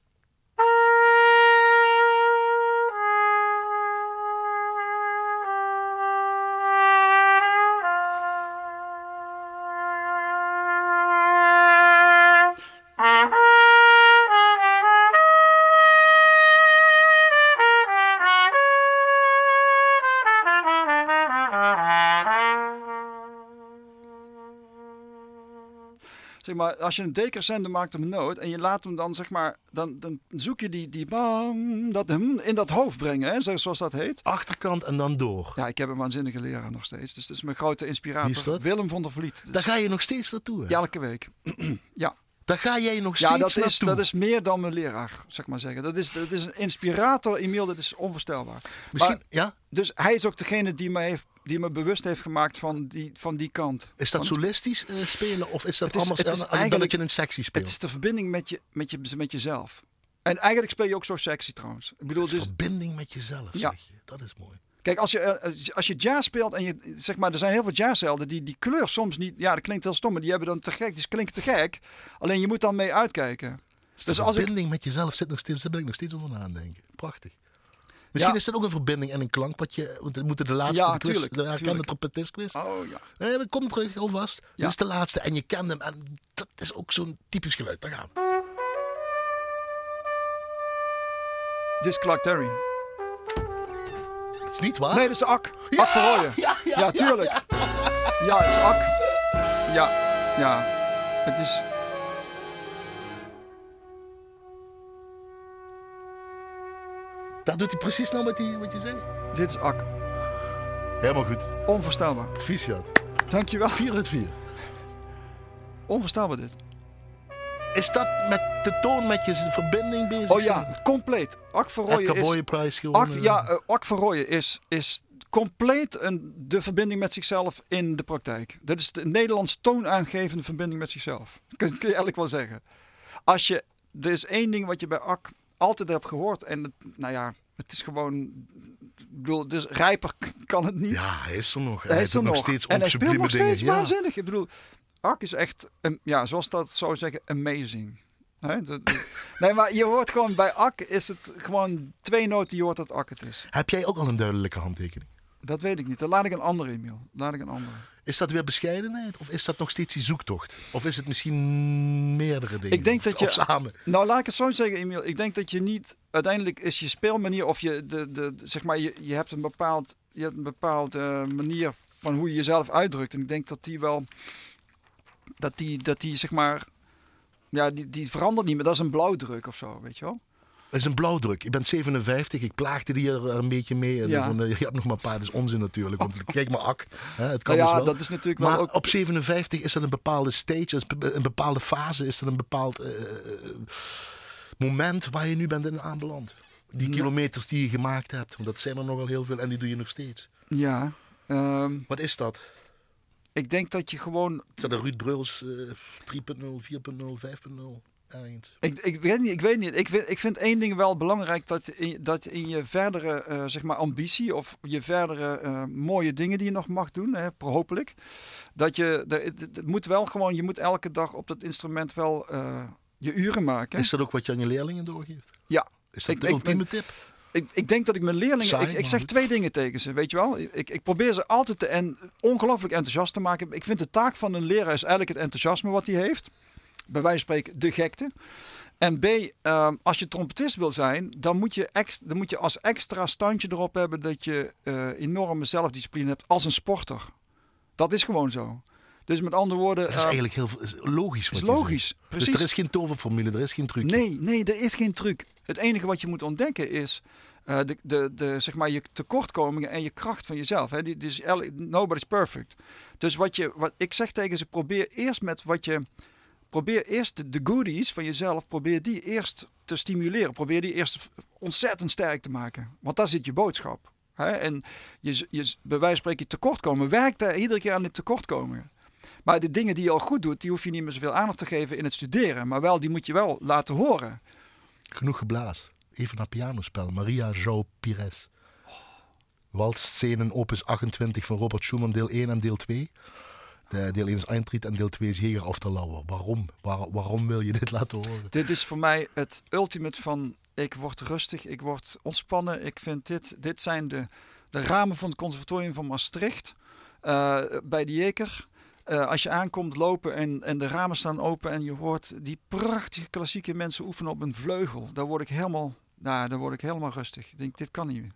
Maar, als je een decrescendo maakt een noot en je laat hem dan, zeg maar, dan, dan zoek je die, die bam, dat hem in dat hoofd brengen, hè, zo- zoals dat heet. Achterkant en dan door. Ja, ik heb een waanzinnige leraar nog steeds. Dus dat is mijn grote inspirator. Wie is dat? Willem van der Vliet. Dus Daar ga je nog steeds naartoe. Hè? ja, elke week. ja, Daar ga jij nog ja steeds dat, is, naartoe. dat is meer dan mijn leraar, zeg maar zeggen. Dat is, dat is een inspirator, Emiel, dat is onvoorstelbaar. Misschien, Maar- ja? Dus hij is ook degene die me, heeft, die me bewust heeft gemaakt van die, van die kant. Is dat Want solistisch eh, spelen of is dat Het is- allemaal het is eigenlijk- dat je een Het speelt? is de verbinding met, je, met, je, met jezelf. En eigenlijk speel je ook zo sexy trouwens. Ik bedoel, Het is dus, verbinding met jezelf, Ja. zeg je. Dat is mooi. kijk, als je, eh, als je jazz speelt en je, zeg maar, er zijn heel veel jazzhelden die die kleur soms niet, ja, dat klinkt heel stom, maar die hebben dan te gek, die klinken te gek. Alleen je moet dan mee uitkijken. Dus Dus de als ik- verbinding met jezelf zit nog steeds, daar ben ik nog steeds over na aan het denken. Prachtig. Misschien Ja. is dat ook een verbinding en een klank wat je, want we moeten de laatste Ja, quiz, tuurlijk, de herkende trompetistquiz. Oh ja. Nee, we komen terug alvast. Dit is de laatste en je kent hem en dat is ook zo'n typisch geluid. Daar gaan we. Dit is Clark Terry. Het is niet waar? Nee, dat is de Ak. Ak van Rooyen. Ja, ja, Ja, tuurlijk. Ja, het is Ak. Ja, ja. Het is... Daar doet hij precies nou wat, hij, wat je zei. Dit is Ak. Helemaal goed. Onvoorstelbaar. Proficiat. Dankjewel. 4 uit 4. Onvoorstelbaar dit. Is dat met de toon met je verbinding bezig? Oh ja, compleet. Ak van Rooyen Edgar is... Boyenprijs gewonnen. Ak, ja, eh, Ak van Rooyen is, is compleet een, de verbinding met zichzelf in de praktijk. Dat is de Nederlands toonaangevende verbinding met zichzelf. Kun, kun je eigenlijk wel zeggen. Als je, er is één ding wat je bij Ak altijd hebt gehoord. En het, nou ja, het is gewoon... Ik bedoel, dus rijper kan het niet. Ja, hij is er nog. hij is doet er nog nog. steeds en hij speelt nog dingen. steeds Ja. waanzinnig. Ik bedoel, Ak is echt, een, ja, zoals dat zou zeggen, amazing. Dat- nee, maar je hoort gewoon bij Ak is het gewoon twee noten, je hoort dat Ak het is. Heb jij ook al een duidelijke handtekening? Dat weet ik niet. Dan laat ik een andere Emiel. Laat ik een andere. Is dat weer bescheidenheid? Of is dat nog steeds die zoektocht? Of is het misschien meerdere dingen? Ik denk dat je- Of samen. Nou, laat ik het zo zeggen, Emiel. Ik denk dat je niet... Uiteindelijk is je speelmanier of je... De, de, zeg maar, je, je hebt een bepaald... Je hebt een bepaalde manier van hoe je jezelf uitdrukt. En ik denk dat die wel... Dat die, dat die zeg maar... Ja, die, die verandert niet meer. Dat is een blauwdruk of zo, weet je wel? Het is een blauwdruk. Ik ben 57. Ik plaagde die er een beetje mee. En Ja. van, eh, je hebt nog maar een paar. Dat is onzin natuurlijk. Want kijk maar ak. Hè, het kan Nou ja, dus wel. dat is natuurlijk wel maar ook... op 57 is dat een bepaalde stage, een bepaalde fase, is dat een bepaald eh, eh, moment waar je nu bent in aanbeland. Die Nee. kilometers die je gemaakt hebt, want dat zijn er nogal heel veel en die doe je nog steeds. Ja. ehm, Wat is dat? ik denk dat je gewoon... Is dat een Ruud Bruls eh 3.0, 4.0, 5.0? Ik, ik weet niet, ik weet niet. Ik, vind- ik vind één ding wel belangrijk dat in, dat je in je verdere eh, zeg maar ambitie of je verdere eh, mooie dingen die je nog mag doen, hè, hopelijk, dat je er, het, het moet wel gewoon, je moet elke dag op dat instrument wel eh, je uren maken. Is dat ook wat je aan je leerlingen doorgeeft? Ja. Is dat Ik- de ik ultieme tip? Ik, ik denk dat ik mijn leerlingen, Saai, ik, ik zeg twee dingen tegen ze, weet je wel. Ik, ik probeer ze altijd te en, ongelooflijk enthousiast te maken. Ik vind de taak van een leraar is eigenlijk het enthousiasme wat hij heeft. Bij wijze van spreken de gekte. En B, ehm, als je trompetist wil zijn, dan moet, je ex, dan moet je als extra standje erop hebben dat je eh, enorme zelfdiscipline hebt als een sporter. Dat is gewoon zo. Dus met andere woorden, Dat is ehm, eigenlijk heel is logisch. is wat je logisch. zegt. Precies. Dus er is geen toverformule, er is geen truc. Nee, nee, er is geen truc. Het enige wat je moet ontdekken is eh, de, de, de, zeg maar je tekortkomingen en je kracht van jezelf. Hè. Die, dus el- nobody's perfect. Dus wat, je, wat ik zeg tegen ze, probeer eerst met wat je... Probeer eerst de, goodies van jezelf, probeer die eerst te stimuleren. Probeer die eerst ontzettend sterk te maken. Want daar zit je boodschap. Hè? En je, je, bij wijze van spreken tekortkomen. Werk daar iedere keer aan die tekortkomingen. Maar de dingen die je al goed doet, die hoef je niet meer zoveel aandacht te geven in het studeren. Maar wel, die moet je wel laten horen. Genoeg geblazen. Even naar pianospel. Maria Jo Pires. Waltzscenen opus 28 van Robert Schumann, deel 1 en deel 2. De, deel 1 is Eintritt en deel 2 is Jäger der Lauer. Waarom? Waar- waarom wil je dit laten horen? Dit is voor mij het ultimate van ik word rustig, ik word ontspannen. Ik vind dit, dit zijn de, de ramen van het conservatorium van Maastricht. eh, bij de Jeker. Eh, als je aankomt lopen en, en de ramen staan open en je hoort die prachtige klassieke mensen oefenen op een vleugel. Daar word ik helemaal, nou, daar word ik helemaal rustig. Ik denk, dit kan niet meer.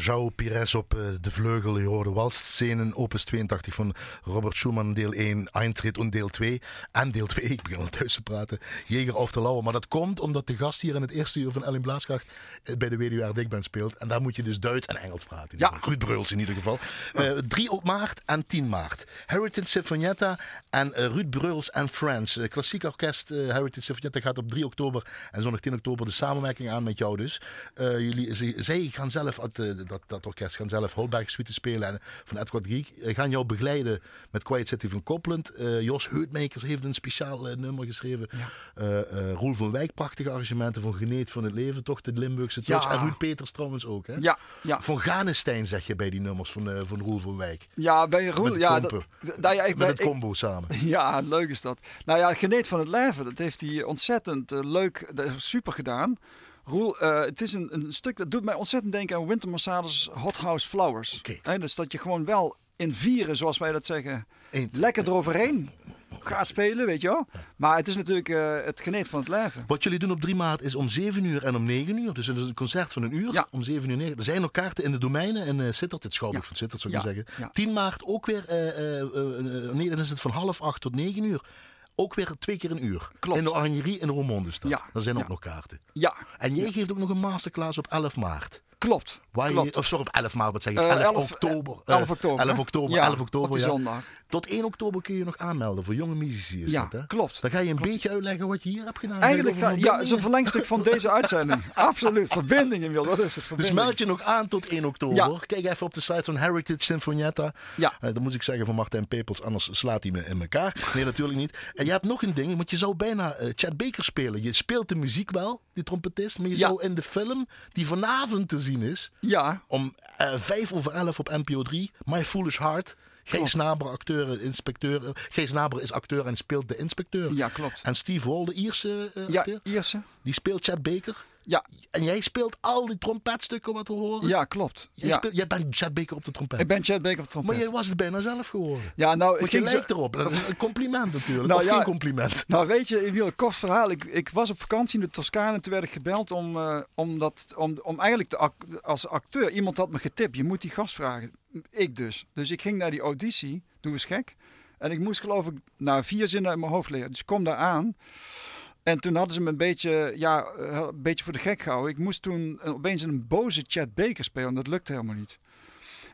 João Pires op uh, de vleugel. Je hoorde walstscenen, opus 82 van Robert Schumann, deel 1, Eintritt en deel 2. En deel 2, ik begin al thuis te praten, Jeger of de Lauwe. Maar dat komt omdat de gast hier in het eerste uur van Ellen Blaaskracht eh, bij de Weduwe Dick bent speelt. En daar moet je dus Duits en Engels praten. Ja. Ruud Breuls in ieder geval. Uh, 3 op maart en 10 maart. Heritage Sinfonietta en uh, Ruud Breuls en Friends. Uh, klassiek orkest Heritage Sinfonietta gaat op 3 oktober en zondag 10 oktober de samenwerking aan met jou dus. jullie, zij gaan zelf uit dat, dat orkest gaan zelf Holberg Suite spelen en van Edward Griek. Uh, gaan jou begeleiden met Quiet City van Copland. Uh, Jos Heutmakers heeft een speciaal uh, nummer geschreven. Ja. Roel van Wijk, prachtige arrangementen van Geneet van het Leven, toch de Limburgse touch. Ja. En Ruud Peters trouwens ook. Hè? Ja, ja. Van Ganestein zeg je bij die nummers van, van Roel van Wijk. Ja, bij Roel. Ja, dat, nou ja, ik, met het combo samen. Ja, leuk is dat. Nou ja, Geneet van het Leven, dat heeft hij ontzettend leuk, super gedaan. Roel, uh, het is een, een, stuk dat doet mij ontzettend denken aan Winter Marsalis Hot House Flowers. Okay. dus dat je gewoon wel in vieren, zoals wij dat zeggen, Eén. lekker eroverheen gaat spelen, weet je wel. Maar het is natuurlijk uh, het geneet van het leven. Wat jullie doen op 3 maart is om 7 uur en om 9 uur. Dus het is een concert van een uur. Ja. Om 7 uur 9. Er zijn nog kaarten in de domeinen in uh, Sittard. Het Schouwburg ja. van Sittard zou ik ja. zeggen. 10 maart ook weer. Uh, nee, dan is het van half 8 tot 9 uur ook weer twee keer een uur. Klopt. In de Oranjerie in Roermond staat. Ja. Daar zijn ook nog kaarten. Ja. En jij geeft ook nog een masterclass op 11 maart. Klopt. Waar klopt. Je, of sorry, op 11 maart, wat zeg ik? 11, uh, 11 oktober. 11 oktober. 11 oktober, ja, 11 oktober, ja. zondag. Tot 1 oktober kun je nog aanmelden voor jonge muzici. Is ja, dat, hè? klopt. Dan ga je een klopt. beetje uitleggen wat je hier hebt gedaan. Eigenlijk, ga, ja, het is een verlengstuk van deze uitzending. Absoluut. Verbindingen, wil dat is het. Dus meld je nog aan tot 1 oktober. Ja. Kijk even op de site van Heritage Sinfonietta. Ja. Uh, dan moet ik zeggen van Martijn Pepels, anders slaat hij me in elkaar. Nee, natuurlijk niet. En je hebt nog een ding, want je zou bijna uh, Chad Baker spelen. Je speelt de muziek wel, die trompetist, maar je zou in de film die vanavond te zien is, ja. om uh, 5 over 11 op NPO 3, My Foolish Heart. Gees Naber, acteur, inspecteur. Gees Naber is acteur en speelt de inspecteur. Ja, klopt. En Steve Wall, de Ierse uh, ja, acteur. Ierse. Die speelt Chad Baker. Ja. En jij speelt al die trompetstukken wat we horen? Ja, klopt. Jij, ja. Speelt, jij bent Chad Baker op de trompet? Ik ben Chad Baker op de trompet. Maar jij was het bijna zelf geworden. Ja, nou... Want je lijkt erop. Dat is een compliment natuurlijk. Nou, of ja, geen compliment. Nou weet je, ik wil een kort verhaal. Ik, ik was op vakantie in de Toscane en toen werd ik gebeld om, uh, om, dat, om, om eigenlijk te, als acteur... Iemand had me getipt, je moet die gast vragen. Ik dus. Dus ik ging naar die auditie. Doe eens gek. En ik moest geloof ik nou, vier zinnen uit mijn hoofd leren. Dus ik kom daar aan. En toen hadden ze me een beetje, ja, een beetje voor de gek gehouden. Ik moest toen opeens een boze Chad Baker spelen. Dat lukte helemaal niet.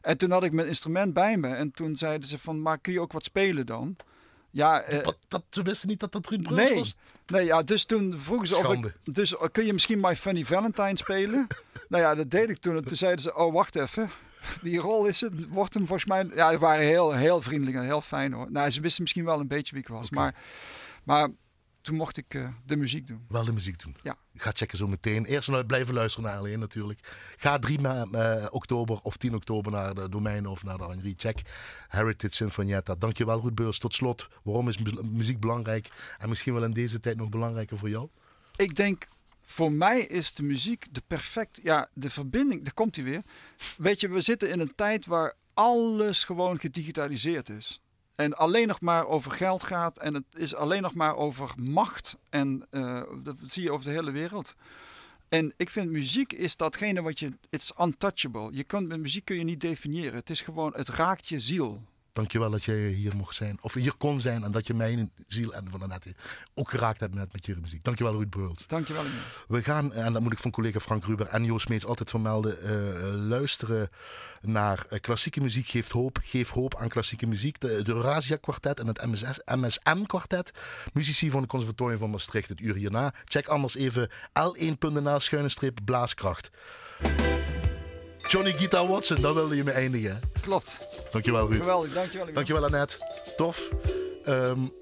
En toen had ik mijn instrument bij me. En toen zeiden ze van, maar kun je ook wat spelen dan? Ja, uh, dat, dat, ze wisten niet dat dat Ruud Bruls nee, was? Nee, ja, dus toen vroegen ze Schande. of ik... Dus kun je misschien My Funny Valentine spelen? nou ja, dat deed ik toen. En toen zeiden ze, oh wacht even. Die rol is het, wordt hem volgens mij... Ja, die waren heel, heel vriendelijk en heel fijn hoor. Nou, ze wisten misschien wel een beetje wie ik was. Okay. Maar, maar toen mocht ik uh, de muziek doen. Wel de muziek doen. Ja. Ga checken zo meteen. Eerst nou blijven luisteren naar alleen natuurlijk. Ga 3 uh, oktober of 10 oktober naar de domein of naar de Henri. Check Heritage Sinfonietta. Dankjewel Ruud Beurs. Tot slot, waarom is muziek belangrijk? En misschien wel in deze tijd nog belangrijker voor jou? Ik denk, voor mij is de muziek de perfect... Ja, de verbinding, daar komt hij weer. Weet je, we zitten in een tijd waar alles gewoon gedigitaliseerd is. En alleen nog maar over geld gaat. En het is alleen nog maar over macht. En uh, dat zie je over de hele wereld. En ik vind muziek is datgene wat je... It's untouchable. Je kunt, met muziek kun je niet definiëren. Het is gewoon... Het raakt je ziel. Dankjewel dat jij hier mocht zijn. Of hier kon zijn. En dat je mijn ziel en van net ook geraakt hebt met, met je muziek. Dankjewel Ruud Breult. Dankjewel. We gaan, en dat moet ik van collega Frank Ruber en Joost Mees altijd vermelden. Uh, luisteren naar uh, klassieke muziek geeft hoop. Geef hoop aan klassieke muziek. De, de Eurasia Quartet en het MSS, MSM Quartet. Muzici van het Conservatorium van Maastricht het uur hierna. Check anders even l1.nl schuine streep blaaskracht. Johnny Guitar Watson, daar wilde je mee eindigen. Klopt. Dankjewel Ruud. Geweldig, dankjewel. Dankjewel Annette. Tof. Um,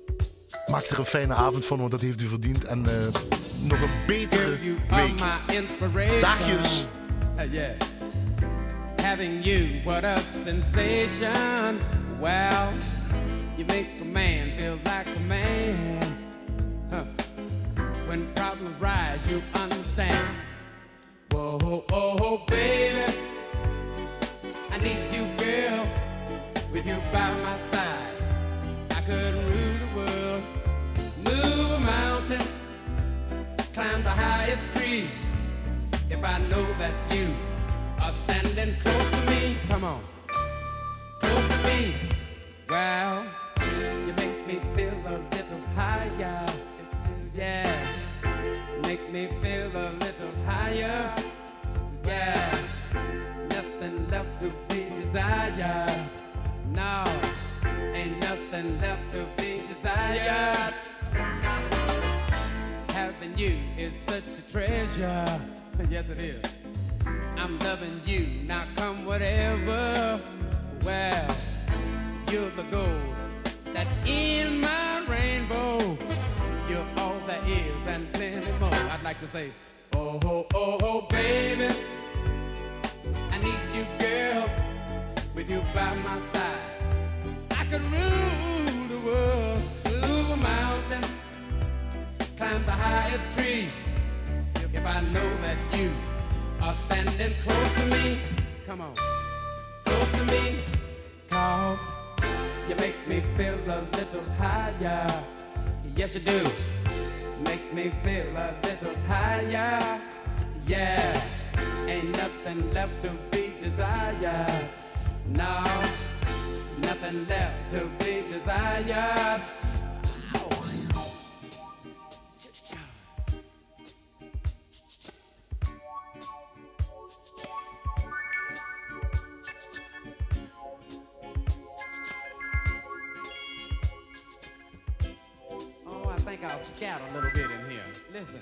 maak er een fijne avond van, want dat heeft u verdiend. En uh, nog een betere week. Dagjes. Uh, yeah. Having you, what a sensation. Well, you make a man feel like a man. Huh. When problems rise, you understand. Whoa, oh, oh, baby. With you by my side. I could rule the world, move a mountain, climb the highest tree. If I know that you are standing close to me. Come on, close to me. Well, yes, it is. I'm loving you. Now come whatever. Well, you're the gold that in my rainbow. You're all there is and plenty more. I'd like to say, oh, oh, oh, oh, baby. I need you, girl, with you by my side. I could rule the world, move a mountain, climb the highest tree. I know that you are standing close to me, come on, close to me, cause you make me feel a little higher. Yes, you do. Make me feel a little higher. Yeah, ain't nothing left to be desired. No, nothing left to be desired. out a little bit in here. Listen.